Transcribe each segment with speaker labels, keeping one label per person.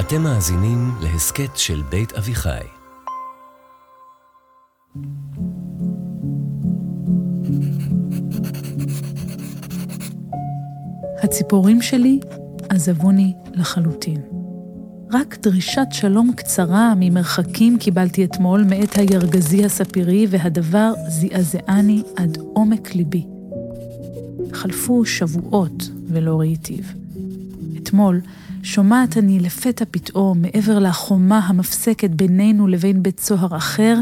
Speaker 1: אתם מאזינים להסכת של בית אביחי.
Speaker 2: הציפורים שלי עזבוני לחלוטין. רק דרישת שלום קצרה ממרחקים קיבלתי אתמול מאת הירגזי הספירי, והדבר זעזעני עד עומק ליבי. חלפו שבועות ולא ראיתיו. אתמול שומעת אני לפתע פתאום, מעבר לחומה המפסקת בינינו לבין בית סוהר אחר,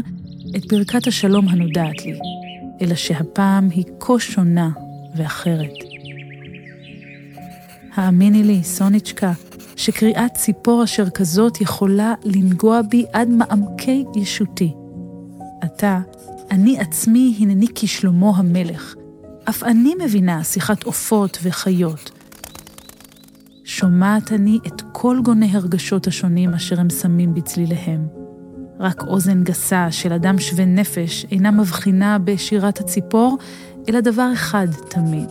Speaker 2: את ברכת השלום הנודעת לי, אלא שהפעם היא כה שונה ואחרת. האמיני לי, סוניצ'קה, שקריאת ציפור אשר כזאת יכולה לנגוע בי עד מעמקי ישותי. עתה, אני עצמי הנני כשלמה המלך. אף אני מבינה שיחת עופות וחיות. שומעת אני את כל גוני הרגשות השונים אשר הם שמים בצליליהם. רק אוזן גסה של אדם שווה נפש אינה מבחינה בשירת הציפור, אלא דבר אחד תמיד.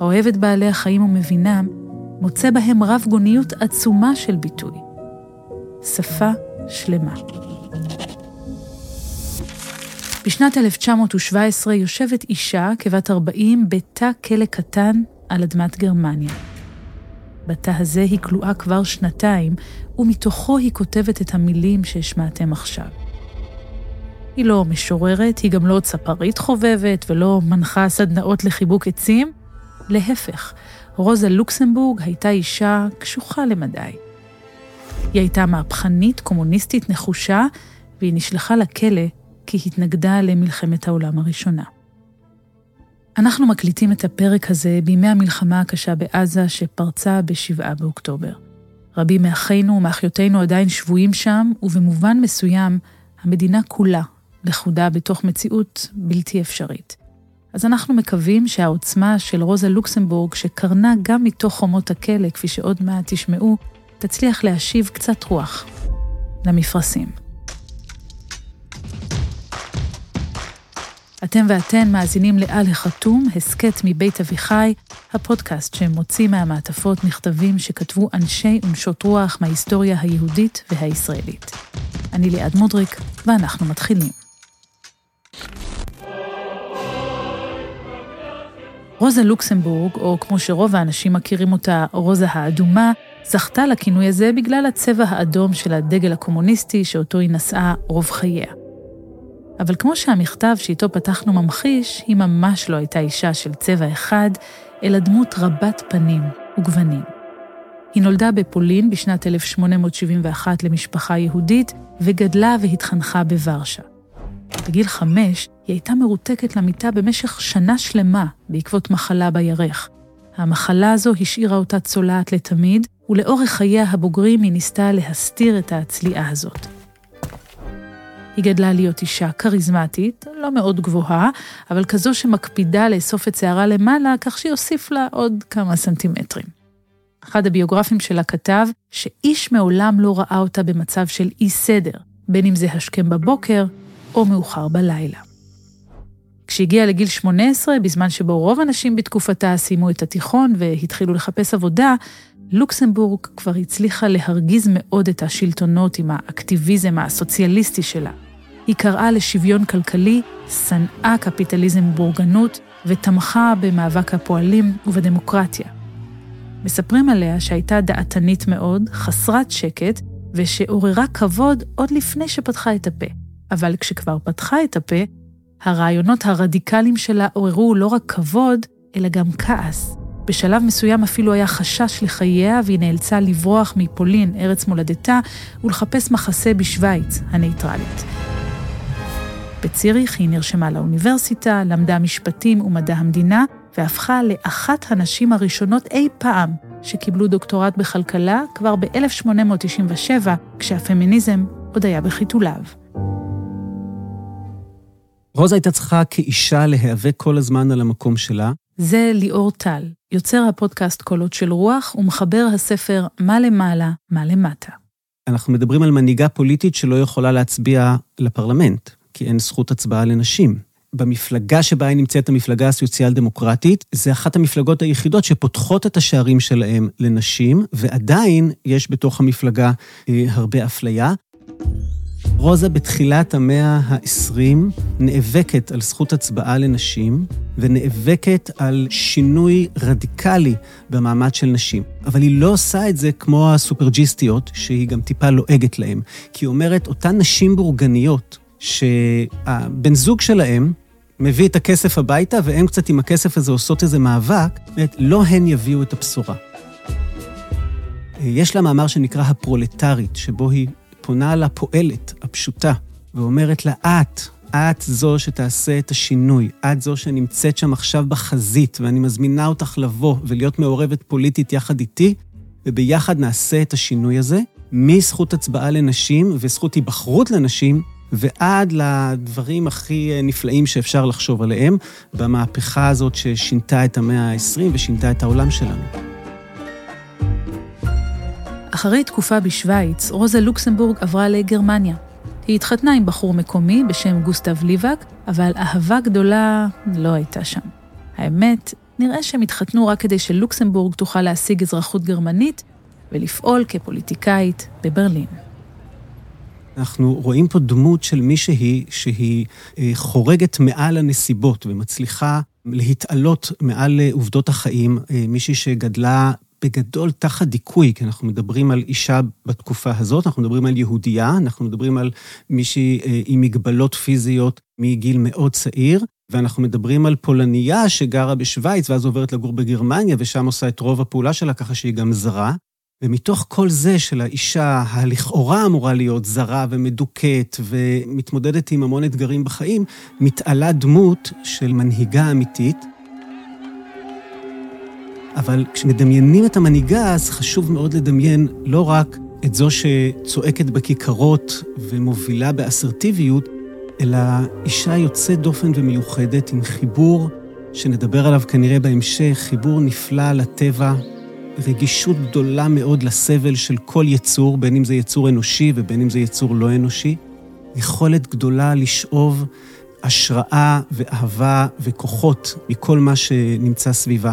Speaker 2: האוהב את בעלי החיים ומבינם, מוצא בהם רב גוניות עצומה של ביטוי. שפה שלמה. בשנת 1917 יושבת אישה כבת 40 בתא כלא קטן על אדמת גרמניה. בתא הזה היא כלואה כבר שנתיים, ומתוכו היא כותבת את המילים שהשמעתם עכשיו. היא לא משוררת, היא גם לא צפרית חובבת ולא מנחה סדנאות לחיבוק עצים. להפך, רוזה לוקסמבורג הייתה אישה קשוחה למדי. היא הייתה מהפכנית, קומוניסטית נחושה, והיא נשלחה לכלא כי התנגדה למלחמת העולם הראשונה. אנחנו מקליטים את הפרק הזה בימי המלחמה הקשה בעזה שפרצה ב-7 באוקטובר. רבים מאחינו ומאחיותינו עדיין שבויים שם, ובמובן מסוים, המדינה כולה לכודה בתוך מציאות בלתי אפשרית. אז אנחנו מקווים שהעוצמה של רוזה לוקסמבורג, שקרנה גם מתוך חומות הכלא, כפי שעוד מעט תשמעו, תצליח להשיב קצת רוח למפרשים. אתם ואתן מאזינים לעל החתום, הסכת מבית אביחי, הפודקאסט שמוציא מהמעטפות מכתבים שכתבו אנשי ונשות רוח מההיסטוריה היהודית והישראלית. אני ליעד מודריק, ואנחנו מתחילים. רוזה לוקסמבורג, או כמו שרוב האנשים מכירים אותה, רוזה האדומה, זכתה לכינוי הזה בגלל הצבע האדום של הדגל הקומוניסטי שאותו היא נשאה רוב חייה. אבל כמו שהמכתב שאיתו פתחנו ממחיש, היא ממש לא הייתה אישה של צבע אחד, אלא דמות רבת פנים וגוונים. היא נולדה בפולין בשנת 1871 למשפחה יהודית, וגדלה והתחנכה בוורשה. בגיל חמש היא הייתה מרותקת למיטה במשך שנה שלמה בעקבות מחלה בירך. המחלה הזו השאירה אותה צולעת לתמיד, ולאורך חייה הבוגרים היא ניסתה להסתיר את הצליעה הזאת. היא גדלה להיות אישה כריזמטית, לא מאוד גבוהה, אבל כזו שמקפידה לאסוף את שערה למעלה, כך שיוסיף לה עוד כמה סנטימטרים. אחד הביוגרפים שלה כתב שאיש מעולם לא ראה אותה במצב של אי סדר, בין אם זה השכם בבוקר או מאוחר בלילה. כשהגיעה לגיל 18, בזמן שבו רוב הנשים בתקופתה סיימו את התיכון והתחילו לחפש עבודה, לוקסמבורג כבר הצליחה להרגיז מאוד את השלטונות עם האקטיביזם הסוציאליסטי שלה. היא קראה לשוויון כלכלי, שנאה קפיטליזם ובורגנות, ותמכה במאבק הפועלים ובדמוקרטיה. מספרים עליה שהייתה דעתנית מאוד, חסרת שקט, ושעוררה כבוד עוד לפני שפתחה את הפה. אבל כשכבר פתחה את הפה, הרעיונות הרדיקליים שלה עוררו לא רק כבוד, אלא גם כעס. בשלב מסוים אפילו היה חשש לחייה, והיא נאלצה לברוח מפולין, ארץ מולדתה, ולחפש מחסה בשוויץ, הנייטרלית. בציריך היא נרשמה לאוניברסיטה, למדה משפטים ומדע המדינה, והפכה לאחת הנשים הראשונות אי פעם שקיבלו דוקטורט בכלכלה כבר ב-1897, כשהפמיניזם עוד היה בחיתוליו.
Speaker 3: רוזה הייתה צריכה כאישה להיאבק כל הזמן על המקום שלה.
Speaker 2: זה ליאור טל, יוצר הפודקאסט קולות של רוח ומחבר הספר מה למעלה, מה למטה.
Speaker 3: אנחנו מדברים על מנהיגה פוליטית שלא יכולה להצביע לפרלמנט, כי אין זכות הצבעה לנשים. במפלגה שבה היא נמצאת, המפלגה הסוציאל-דמוקרטית, זה אחת המפלגות היחידות שפותחות את השערים שלהם לנשים, ועדיין יש בתוך המפלגה אה, הרבה אפליה. רוזה בתחילת המאה ה-20 נאבקת על זכות הצבעה לנשים, ונאבקת על שינוי רדיקלי במעמד של נשים. אבל היא לא עושה את זה כמו הסופרג'יסטיות, שהיא גם טיפה לועגת להן. כי היא אומרת, אותן נשים בורגניות, שהבן זוג שלהם מביא את הכסף הביתה, והן קצת עם הכסף הזה עושות איזה מאבק, אומרת, לא הן יביאו את הבשורה. יש לה מאמר שנקרא הפרולטרית, שבו היא פונה לפועלת הפשוטה, ואומרת לה, את, את זו שתעשה את השינוי, את זו שנמצאת שם עכשיו בחזית, ואני מזמינה אותך לבוא ולהיות מעורבת פוליטית יחד איתי, וביחד נעשה את השינוי הזה, מזכות הצבעה לנשים וזכות היבחרות לנשים, ועד לדברים הכי נפלאים שאפשר לחשוב עליהם, במהפכה הזאת ששינתה את המאה ה-20 ושינתה את העולם שלנו.
Speaker 2: אחרי תקופה בשוויץ, רוזה לוקסמבורג עברה לגרמניה. היא התחתנה עם בחור מקומי בשם גוסטב ליבק, אבל אהבה גדולה לא הייתה שם. האמת, נראה שהם התחתנו רק כדי שלוקסמבורג תוכל להשיג אזרחות גרמנית ולפעול כפוליטיקאית בברלין.
Speaker 3: אנחנו רואים פה דמות של מישהי שהיא אה, חורגת מעל הנסיבות ומצליחה להתעלות מעל אה, עובדות החיים, אה, מישהי שגדלה בגדול תחת דיכוי, כי אנחנו מדברים על אישה בתקופה הזאת, אנחנו מדברים על יהודייה, אנחנו מדברים על מישהי עם מגבלות פיזיות מגיל מאוד צעיר, ואנחנו מדברים על פולניה שגרה בשוויץ ואז עוברת לגור בגרמניה, ושם עושה את רוב הפעולה שלה, ככה שהיא גם זרה. ומתוך כל זה של האישה הלכאורה אמורה להיות זרה ומדוכאת ומתמודדת עם המון אתגרים בחיים, מתעלה דמות של מנהיגה אמיתית, אבל כשמדמיינים את המנהיגה, אז חשוב מאוד לדמיין לא רק את זו שצועקת בכיכרות ומובילה באסרטיביות, אלא אישה יוצאת דופן ומיוחדת עם חיבור שנדבר עליו כנראה בהמשך, חיבור נפלא לטבע, רגישות גדולה מאוד לסבל של כל יצור, בין אם זה יצור אנושי ובין אם זה יצור לא אנושי, יכולת גדולה לשאוב השראה ואהבה וכוחות מכל מה שנמצא סביבה.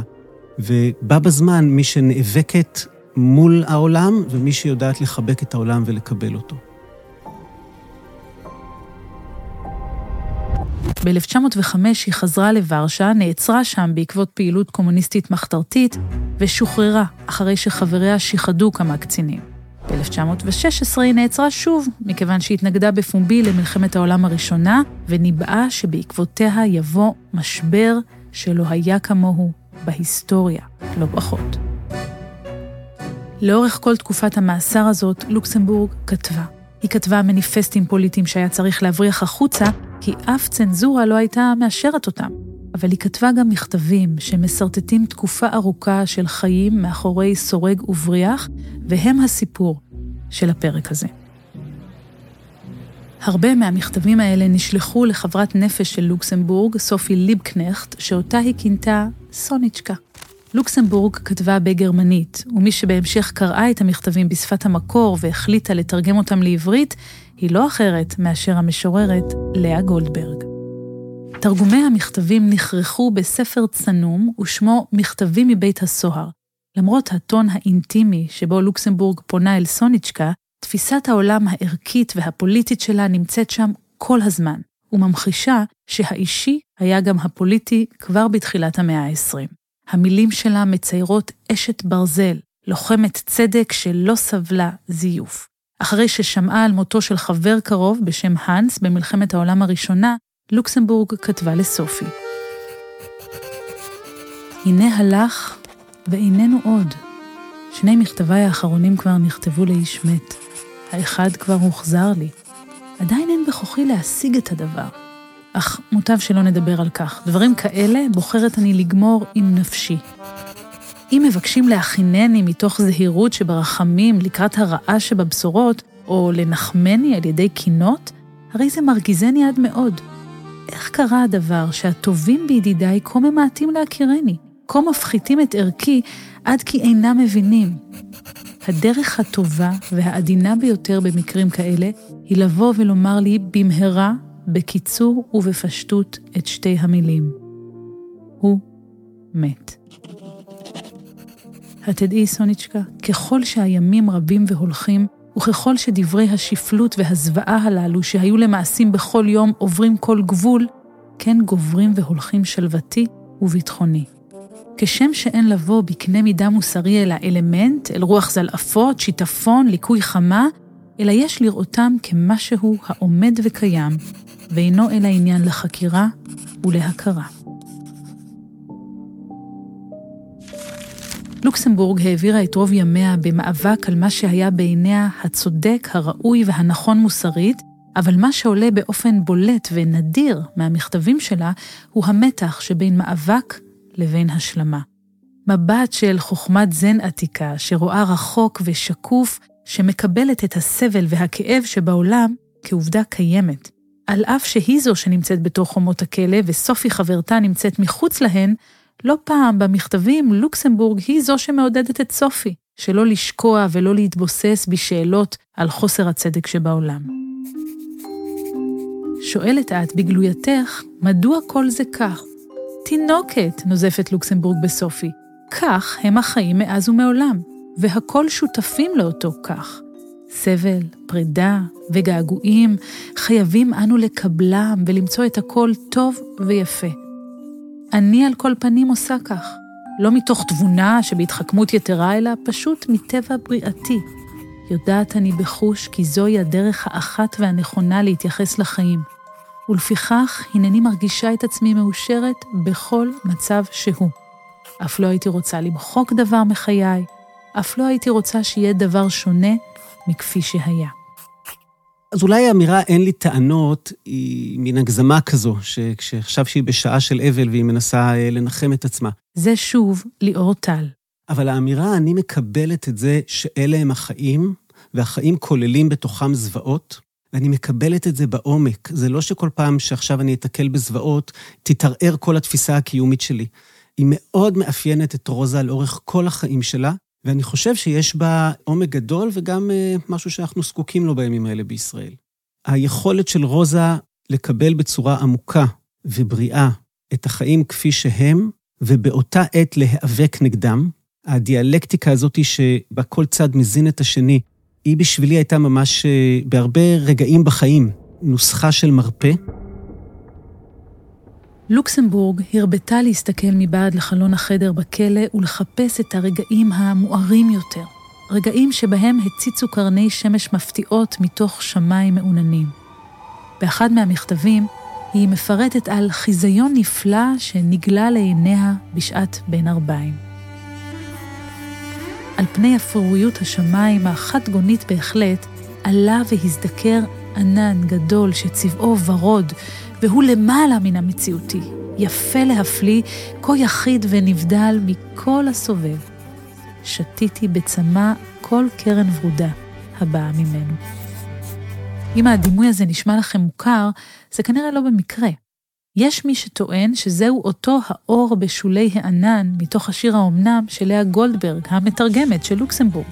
Speaker 3: ובה בזמן מי שנאבקת מול העולם ומי שיודעת לחבק את העולם ולקבל אותו.
Speaker 2: ב-1905 היא חזרה לוורשה, נעצרה שם בעקבות פעילות קומוניסטית מחתרתית, ושוחררה אחרי שחבריה שיחדו כמה קצינים. ב-1916 היא נעצרה שוב, מכיוון שהתנגדה בפומבי למלחמת העולם הראשונה, וניבאה שבעקבותיה יבוא משבר שלא היה כמוהו בהיסטוריה, לא פחות. לאורך כל תקופת המאסר הזאת, לוקסמבורג כתבה. היא כתבה מניפסטים פוליטיים שהיה צריך להבריח החוצה, כי אף צנזורה לא הייתה מאשרת אותם. אבל היא כתבה גם מכתבים שמסרטטים תקופה ארוכה של חיים מאחורי סורג ובריח, והם הסיפור של הפרק הזה. הרבה מהמכתבים האלה נשלחו לחברת נפש של לוקסמבורג, סופי ליבקנכט, שאותה היא כינתה סוניצ'קה. לוקסמבורג כתבה בגרמנית, ומי שבהמשך קראה את המכתבים בשפת המקור והחליטה לתרגם אותם לעברית, היא לא אחרת מאשר המשוררת לאה גולדברג. תרגומי המכתבים נכרכו בספר צנום ושמו מכתבים מבית הסוהר. למרות הטון האינטימי שבו לוקסמבורג פונה אל סוניצ'קה, תפיסת העולם הערכית והפוליטית שלה נמצאת שם כל הזמן, וממחישה שהאישי היה גם הפוליטי כבר בתחילת המאה ה-20. המילים שלה מציירות אשת ברזל, לוחמת צדק שלא סבלה זיוף. אחרי ששמעה על מותו של חבר קרוב בשם האנס במלחמת העולם הראשונה, לוקסמבורג כתבה לסופי. הנה הלך ואיננו עוד. שני מכתביי האחרונים כבר נכתבו לאיש מת. האחד כבר הוחזר לי. עדיין אין בכוחי להשיג את הדבר. אך מוטב שלא נדבר על כך. דברים כאלה בוחרת אני לגמור עם נפשי. אם מבקשים להכינני מתוך זהירות שברחמים לקראת הרעה שבבשורות, או לנחמני על ידי קינות, הרי זה מרגיזני עד מאוד. איך קרה הדבר שהטובים בידידיי כה ממעטים להכירני, כה מפחיתים את ערכי עד כי אינם מבינים? הדרך הטובה והעדינה ביותר במקרים כאלה היא לבוא ולומר לי במהרה בקיצור ובפשטות את שתי המילים. הוא מת. התדעי, סוניצ'קה, ככל שהימים רבים והולכים, וככל שדברי השפלות והזוועה הללו שהיו למעשים בכל יום עוברים כל גבול, כן גוברים והולכים שלוותי וביטחוני. כשם שאין לבוא בקנה מידה מוסרי אל האלמנט, אל רוח זלעפות, שיטפון, ליקוי חמה, אלא יש לראותם כמשהו העומד וקיים, ואינו אלא עניין לחקירה ולהכרה. לוקסמבורג העבירה את רוב ימיה במאבק על מה שהיה בעיניה הצודק, הראוי והנכון מוסרית, אבל מה שעולה באופן בולט ונדיר מהמכתבים שלה, הוא המתח שבין מאבק לבין השלמה. מבט של חוכמת זן עתיקה, שרואה רחוק ושקוף, שמקבלת את הסבל והכאב שבעולם כעובדה קיימת. על אף שהיא זו שנמצאת בתוך חומות הכלא, וסופי חברתה נמצאת מחוץ להן, לא פעם במכתבים לוקסמבורג היא זו שמעודדת את סופי, שלא לשקוע ולא להתבוסס בשאלות על חוסר הצדק שבעולם. שואלת את בגלויתך, מדוע כל זה כך? תינוקת, נוזפת לוקסמבורג בסופי. כך הם החיים מאז ומעולם, והכל שותפים לאותו כך. סבל, פרידה וגעגועים, חייבים אנו לקבלם ולמצוא את הכל טוב ויפה. אני על כל פנים עושה כך, לא מתוך תבונה שבהתחכמות יתרה, אלא פשוט מטבע בריאתי. יודעת אני בחוש כי זוהי הדרך האחת והנכונה להתייחס לחיים, ולפיכך הנני מרגישה את עצמי מאושרת בכל מצב שהוא. אף לא הייתי רוצה למחוק דבר מחיי, אף לא הייתי רוצה שיהיה דבר שונה מכפי שהיה.
Speaker 3: אז אולי האמירה אין לי טענות היא מין הגזמה כזו, שכשעכשיו שהיא בשעה של אבל והיא מנסה אה, לנחם את עצמה.
Speaker 2: זה שוב ליאור טל.
Speaker 3: אבל האמירה, אני מקבלת את זה שאלה הם החיים, והחיים כוללים בתוכם זוועות, ואני מקבלת את זה בעומק. זה לא שכל פעם שעכשיו אני אתקל בזוועות, תתערער כל התפיסה הקיומית שלי. היא מאוד מאפיינת את רוזה לאורך כל החיים שלה, ואני חושב שיש בה עומק גדול וגם uh, משהו שאנחנו זקוקים לו בימים האלה בישראל. היכולת של רוזה לקבל בצורה עמוקה ובריאה את החיים כפי שהם, ובאותה עת להיאבק נגדם, הדיאלקטיקה הזאת שבה כל צד מזין את השני, היא בשבילי הייתה ממש, אה, בהרבה רגעים בחיים, נוסחה של מרפא.
Speaker 2: לוקסמבורג הרבתה להסתכל מבעד לחלון החדר בכלא ולחפש את הרגעים המוארים יותר, רגעים שבהם הציצו קרני שמש מפתיעות מתוך שמיים מעוננים. באחד מהמכתבים היא מפרטת על חיזיון נפלא שנגלה לעיניה בשעת בין ארבעים. על פני אפרוריות השמיים החד-גונית בהחלט, עלה והזדקר ענן גדול שצבעו ורוד, והוא למעלה מן המציאותי, יפה להפליא, כה יחיד ונבדל מכל הסובב. שתיתי בצמא כל קרן ורודה הבאה ממנו. אם הדימוי הזה נשמע לכם מוכר, זה כנראה לא במקרה. יש מי שטוען שזהו אותו האור בשולי הענן מתוך השיר האומנם של לאה גולדברג, המתרגמת של לוקסמבורג.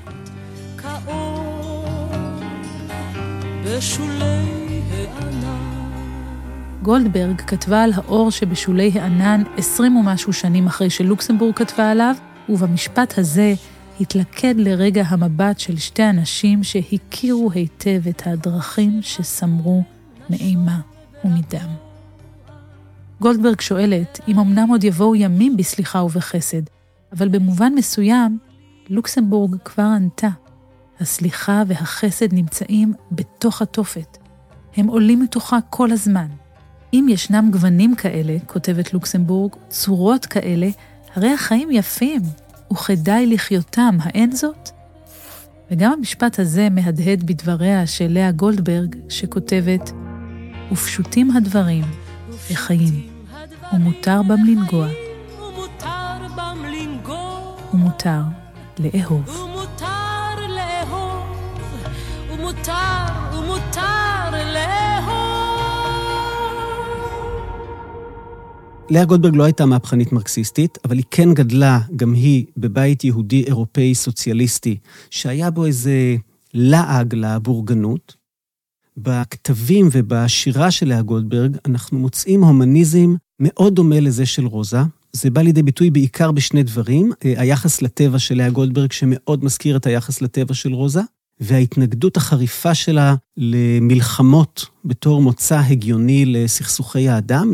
Speaker 2: גולדברג כתבה על האור שבשולי הענן עשרים ומשהו שנים אחרי שלוקסמבורג כתבה עליו, ובמשפט הזה התלכד לרגע המבט של שתי אנשים שהכירו היטב את הדרכים שסמרו מאימה ומדם. גולדברג שואלת אם אמנם עוד יבואו ימים בסליחה ובחסד, אבל במובן מסוים, לוקסמבורג כבר ענתה. הסליחה והחסד נמצאים בתוך התופת. הם עולים מתוכה כל הזמן. אם ישנם גוונים כאלה, כותבת לוקסמבורג, צורות כאלה, הרי החיים יפים, וכדאי לחיותם, האין זאת? וגם המשפט הזה מהדהד בדבריה של לאה גולדברג, שכותבת, ופשוטים הדברים, וחיים, ומותר בם לנגוע, ומותר לאהוב.
Speaker 3: לאה גולדברג לא הייתה מהפכנית מרקסיסטית, אבל היא כן גדלה, גם היא, בבית יהודי אירופאי סוציאליסטי, שהיה בו איזה לעג לבורגנות. בכתבים ובשירה של לאה גולדברג אנחנו מוצאים הומניזם מאוד דומה לזה של רוזה. זה בא לידי ביטוי בעיקר בשני דברים, היחס לטבע של לאה גולדברג שמאוד מזכיר את היחס לטבע של רוזה, וההתנגדות החריפה שלה למלחמות בתור מוצא הגיוני לסכסוכי האדם.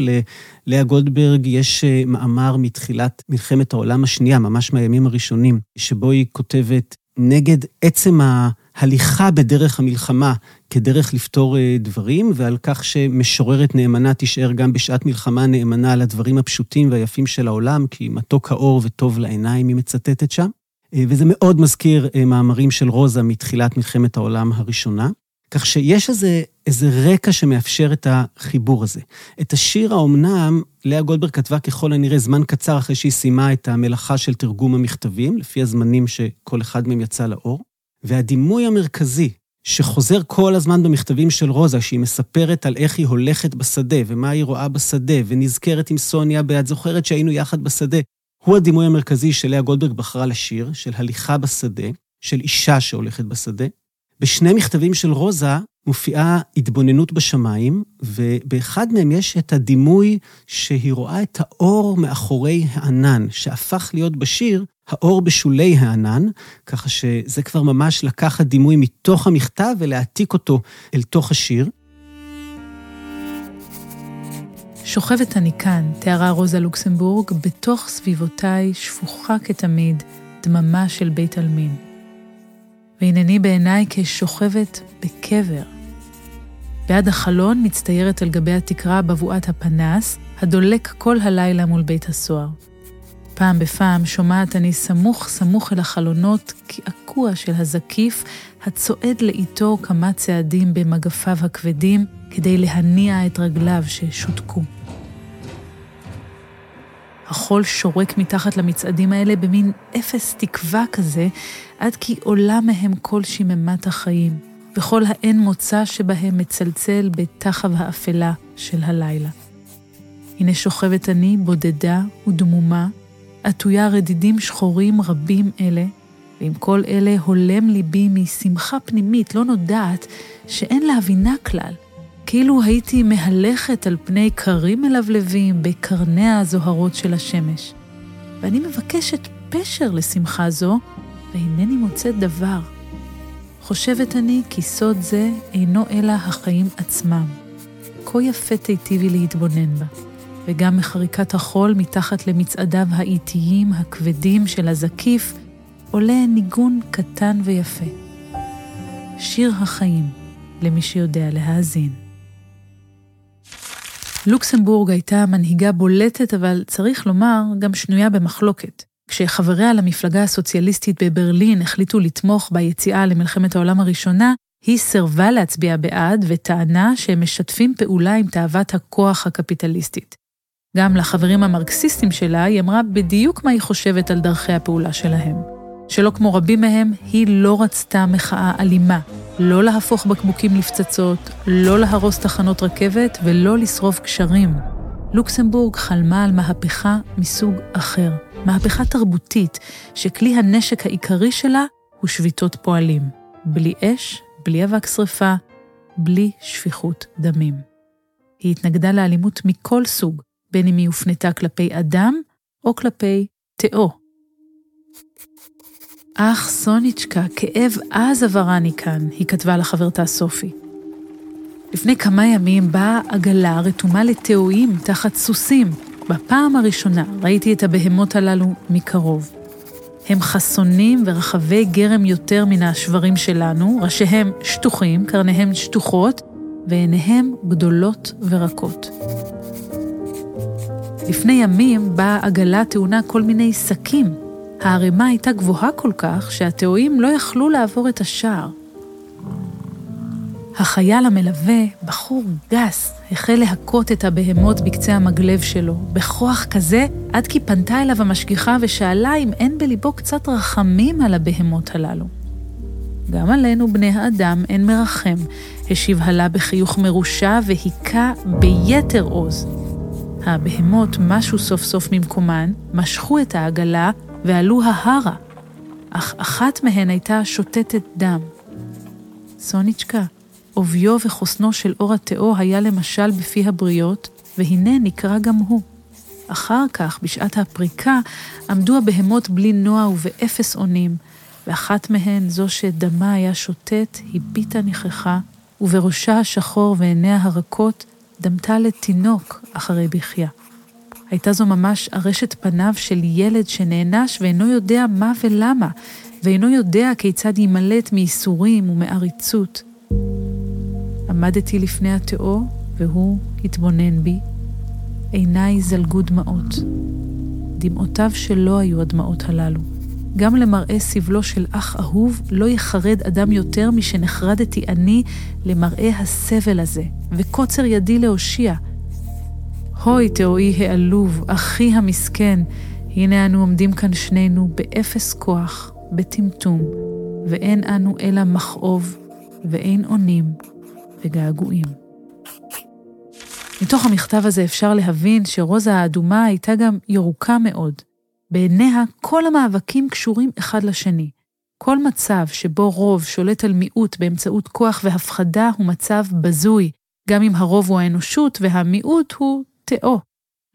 Speaker 3: ללאה גולדברג יש אה, מאמר מתחילת מלחמת העולם השנייה, ממש מהימים הראשונים, שבו היא כותבת נגד עצם ההליכה בדרך המלחמה כדרך לפתור אה, דברים, ועל כך שמשוררת נאמנה תישאר גם בשעת מלחמה נאמנה על הדברים הפשוטים והיפים של העולם, כי מתוק האור וטוב לעיניים, היא מצטטת שם. אה, וזה מאוד מזכיר אה, מאמרים של רוזה מתחילת מלחמת העולם הראשונה. כך שיש איזה, איזה רקע שמאפשר את החיבור הזה. את השיר האומנם, לאה גולדברג כתבה ככל הנראה זמן קצר אחרי שהיא סיימה את המלאכה של תרגום המכתבים, לפי הזמנים שכל אחד מהם יצא לאור. והדימוי המרכזי שחוזר כל הזמן במכתבים של רוזה, שהיא מספרת על איך היא הולכת בשדה, ומה היא רואה בשדה, ונזכרת עם סוניה, ואת זוכרת שהיינו יחד בשדה, הוא הדימוי המרכזי שלאה גולדברג בחרה לשיר, של הליכה בשדה, של אישה שהולכת בשדה. בשני מכתבים של רוזה מופיעה התבוננות בשמיים, ובאחד מהם יש את הדימוי שהיא רואה את האור מאחורי הענן, שהפך להיות בשיר האור בשולי הענן, ככה שזה כבר ממש לקחת דימוי מתוך המכתב ולהעתיק אותו אל תוך השיר.
Speaker 2: שוכבת אני כאן, תיארה רוזה לוקסמבורג, בתוך סביבותיי שפוכה כתמיד דממה של בית עלמין. והנני בעיניי כשוכבת בקבר. בעד החלון מצטיירת על גבי התקרה בבואת הפנס, הדולק כל הלילה מול בית הסוהר. פעם בפעם שומעת אני סמוך סמוך אל החלונות קעקוע של הזקיף, הצועד לאיתו כמה צעדים במגפיו הכבדים, כדי להניע את רגליו ששותקו. החול שורק מתחת למצעדים האלה במין אפס תקווה כזה, עד כי עולה מהם כל שיממת החיים, וכל האין מוצא שבהם מצלצל בתחב האפלה של הלילה. הנה שוכבת אני, בודדה ודמומה, עטויה רדידים שחורים רבים אלה, ועם כל אלה הולם ליבי משמחה פנימית לא נודעת, שאין להבינה כלל, כאילו הייתי מהלכת על פני כרים מלבלבים בקרניה הזוהרות של השמש. ואני מבקשת פשר לשמחה זו, ואינני מוצאת דבר. חושבת אני כי סוד זה אינו אלא החיים עצמם. כה יפה תיטיבי להתבונן בה, וגם מחריקת החול מתחת למצעדיו האיטיים הכבדים של הזקיף, עולה ניגון קטן ויפה. שיר החיים, למי שיודע להאזין. לוקסמבורג הייתה מנהיגה בולטת, אבל צריך לומר, גם שנויה במחלוקת. כשחבריה למפלגה הסוציאליסטית בברלין החליטו לתמוך ביציאה למלחמת העולם הראשונה, היא סירבה להצביע בעד וטענה שהם משתפים פעולה עם תאוות הכוח הקפיטליסטית. גם לחברים המרקסיסטים שלה היא אמרה בדיוק מה היא חושבת על דרכי הפעולה שלהם. שלא כמו רבים מהם, היא לא רצתה מחאה אלימה, לא להפוך בקבוקים לפצצות, לא להרוס תחנות רכבת ולא לשרוף קשרים. לוקסמבורג חלמה על מהפכה מסוג אחר, מהפכה תרבותית, שכלי הנשק העיקרי שלה הוא שביתות פועלים. בלי אש, בלי אבק שרפה, בלי שפיכות דמים. היא התנגדה לאלימות מכל סוג, בין אם היא הופנתה כלפי אדם או כלפי תאו. אך סוניצ'קה, כאב עז עברני כאן, היא כתבה לחברתה סופי. לפני כמה ימים באה עגלה רתומה לתאואים תחת סוסים. בפעם הראשונה ראיתי את הבהמות הללו מקרוב. הם חסונים ורחבי גרם יותר מן השברים שלנו, ראשיהם שטוחים, קרניהם שטוחות, ועיניהם גדולות ורקות. לפני ימים באה עגלה טעונה כל מיני שקים, הערימה הייתה גבוהה כל כך שהתאואים לא יכלו לעבור את השער. החייל המלווה, בחור גס, החל להכות את הבהמות בקצה המגלב שלו, בכוח כזה, עד כי פנתה אליו המשגיחה ושאלה אם אין בליבו קצת רחמים על הבהמות הללו. גם עלינו, בני האדם, אין מרחם, השיב הלה בחיוך מרושע והיכה ביתר עוז. הבהמות משו סוף סוף ממקומן, משכו את העגלה ועלו ההרה, אך אחת מהן הייתה שותתת דם. סוניצ'קה, עוביו וחוסנו של אור התאו היה למשל בפי הבריות, והנה נקרא גם הוא. אחר כך, בשעת הפריקה, עמדו הבהמות בלי נוע ובאפס אונים, ואחת מהן, זו שדמה היה שוטט, הביטה נכחה, ובראשה השחור ועיניה הרכות, דמתה לתינוק אחרי בחייה. הייתה זו ממש ארשת פניו של ילד שנענש ואינו יודע מה ולמה, ואינו יודע כיצד יימלט מייסורים ומעריצות. עמדתי לפני התיאור, והוא התבונן בי. עיניי זלגו דמעות. דמעותיו שלו היו הדמעות הללו. גם למראה סבלו של אח אהוב לא יחרד אדם יותר משנחרדתי אני למראה הסבל הזה, וקוצר ידי להושיע. הוי תאוי העלוב, אחי המסכן, הנה אנו עומדים כאן שנינו באפס כוח, בטמטום, ואין אנו אלא מכאוב, ואין אונים וגעגועים. מתוך המכתב הזה אפשר להבין שרוזה האדומה הייתה גם ירוקה מאוד. בעיניה כל המאבקים קשורים אחד לשני. כל מצב שבו רוב שולט על מיעוט באמצעות כוח והפחדה הוא מצב בזוי, גם אם הרוב הוא האנושות והמיעוט הוא תאו.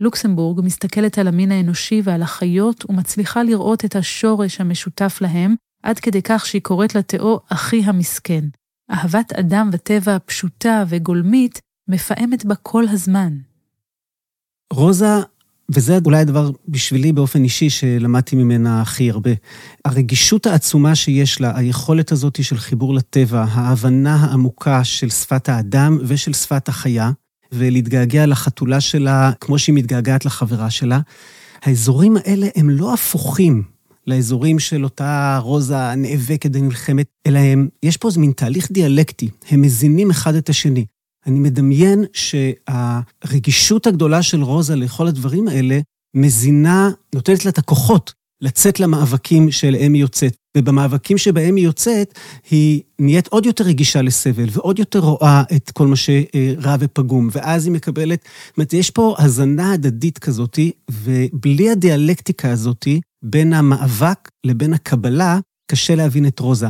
Speaker 2: לוקסמבורג מסתכלת על המין האנושי ועל החיות ומצליחה לראות את השורש המשותף להם, עד כדי כך שהיא קוראת לתאו אחי המסכן. אהבת אדם וטבע פשוטה וגולמית מפעמת בה כל הזמן.
Speaker 3: רוזה, וזה אולי הדבר בשבילי באופן אישי שלמדתי ממנה הכי הרבה, הרגישות העצומה שיש לה, היכולת הזאת של חיבור לטבע, ההבנה העמוקה של שפת האדם ושל שפת החיה, ולהתגעגע לחתולה שלה כמו שהיא מתגעגעת לחברה שלה, האזורים האלה הם לא הפוכים לאזורים של אותה רוזה הנאבקת ונלחמת, אלא הם, יש פה איזה מין תהליך דיאלקטי, הם מזינים אחד את השני. אני מדמיין שהרגישות הגדולה של רוזה לכל הדברים האלה מזינה, נותנת לה את הכוחות לצאת למאבקים שאליהם היא יוצאת. ובמאבקים שבהם היא יוצאת, היא נהיית עוד יותר רגישה לסבל, ועוד יותר רואה את כל מה שרע ופגום, ואז היא מקבלת, זאת אומרת, יש פה הזנה הדדית כזאת, ובלי הדיאלקטיקה הזאת, בין המאבק לבין הקבלה, קשה להבין את רוזה.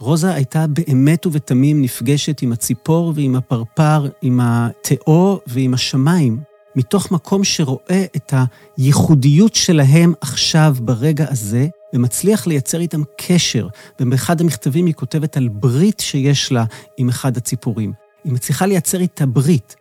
Speaker 3: רוזה הייתה באמת ובתמים נפגשת עם הציפור ועם הפרפר, עם התאו ועם השמיים, מתוך מקום שרואה את הייחודיות שלהם עכשיו, ברגע הזה, ומצליח לייצר איתם קשר. ובאחד המכתבים היא כותבת על ברית שיש לה עם אחד הציפורים. היא מצליחה לייצר איתה ברית.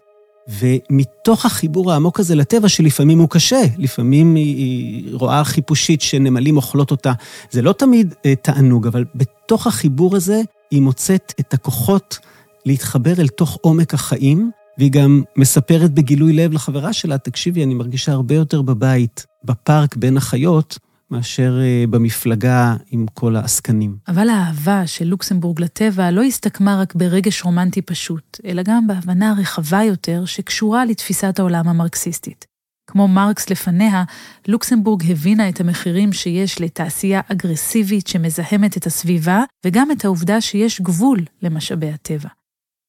Speaker 3: ומתוך החיבור העמוק הזה לטבע, שלפעמים הוא קשה, לפעמים היא רואה חיפושית שנמלים אוכלות אותה, זה לא תמיד אה, תענוג, אבל בתוך החיבור הזה היא מוצאת את הכוחות להתחבר אל תוך עומק החיים, והיא גם מספרת בגילוי לב לחברה שלה, תקשיבי, אני מרגישה הרבה יותר בבית, בפארק בין החיות, מאשר אה, במפלגה עם כל העסקנים.
Speaker 2: אבל האהבה של לוקסמבורג לטבע לא הסתכמה רק ברגש רומנטי פשוט, אלא גם בהבנה רחבה יותר שקשורה לתפיסת העולם המרקסיסטית. כמו מרקס לפניה, לוקסמבורג הבינה את המחירים שיש לתעשייה אגרסיבית שמזהמת את הסביבה, וגם את העובדה שיש גבול למשאבי הטבע.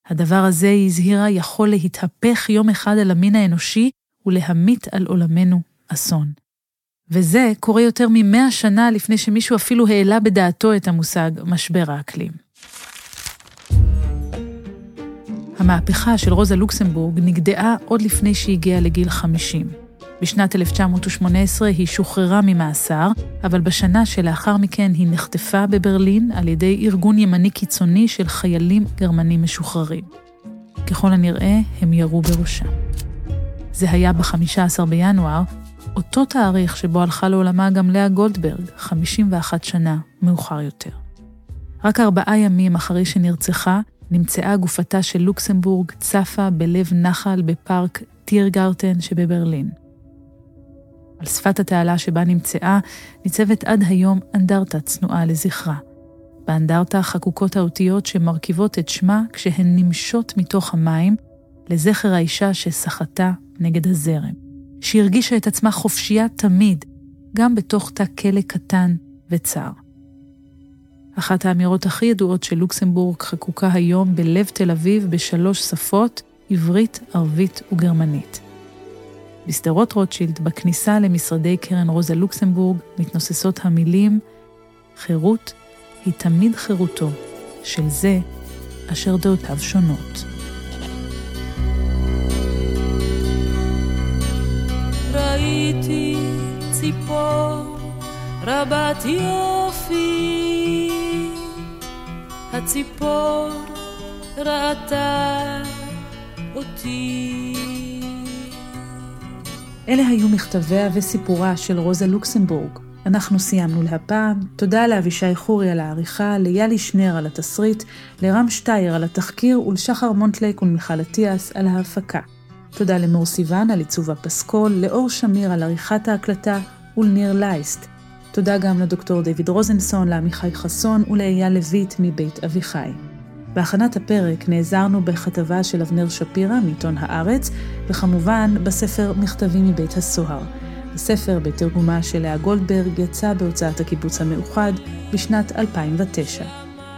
Speaker 2: הדבר הזה, היא הזהירה, יכול להתהפך יום אחד על המין האנושי ולהמיט על עולמנו אסון. וזה קורה יותר ממאה שנה לפני שמישהו אפילו העלה בדעתו את המושג משבר האקלים. המהפכה של רוזה לוקסמבורג נגדעה עוד לפני שהגיעה לגיל 50. בשנת 1918 היא שוחררה ממאסר, אבל בשנה שלאחר מכן היא נחטפה בברלין על ידי ארגון ימני קיצוני של חיילים גרמנים משוחררים. ככל הנראה, הם ירו בראשה. זה היה ב-15 בינואר, אותו תאריך שבו הלכה לעולמה גם לאה גולדברג, 51 שנה מאוחר יותר. רק ארבעה ימים אחרי שנרצחה, נמצאה גופתה של לוקסמבורג צפה בלב נחל בפארק טירגרטן שבברלין. על שפת התעלה שבה נמצאה, ניצבת עד היום אנדרטה צנועה לזכרה. באנדרטה חקוקות האותיות שמרכיבות את שמה כשהן נמשות מתוך המים, לזכר האישה שסחטה נגד הזרם. שהרגישה את עצמה חופשייה תמיד, גם בתוך תא כלא קטן וצר. אחת האמירות הכי ידועות של לוקסמבורג חקוקה היום בלב תל אביב בשלוש שפות, עברית, ערבית וגרמנית. בשדרות רוטשילד, בכניסה למשרדי קרן רוזה לוקסמבורג, מתנוססות המילים חירות היא תמיד חירותו של זה אשר דעותיו שונות.
Speaker 4: ראיתי ציפור רבת יופי, הציפור ראתה אותי.
Speaker 2: אלה היו מכתביה וסיפורה של רוזה לוקסמבורג. אנחנו סיימנו להפעם. תודה לאבישי חורי על העריכה, ליאלי שנר על התסריט, לרם שטייר על התחקיר ולשחר מונטלייק ולמיכל אטיאס על ההפקה. תודה למור סיוון על עיצוב הפסקול, לאור שמיר על עריכת ההקלטה ולניר לייסט. תודה גם לדוקטור דיוויד רוזנסון, לעמיחי חסון ולאייל לויט מבית אביחי. בהכנת הפרק נעזרנו בכתבה של אבנר שפירא מעיתון הארץ, וכמובן בספר מכתבים מבית הסוהר. הספר, בתרגומה של לאה גולדברג, יצא בהוצאת הקיבוץ המאוחד בשנת 2009.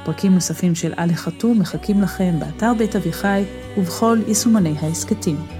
Speaker 2: פרקים נוספים של עלי חתום מחכים לכם באתר בית אביחי ובכל יישומני ההסכתים.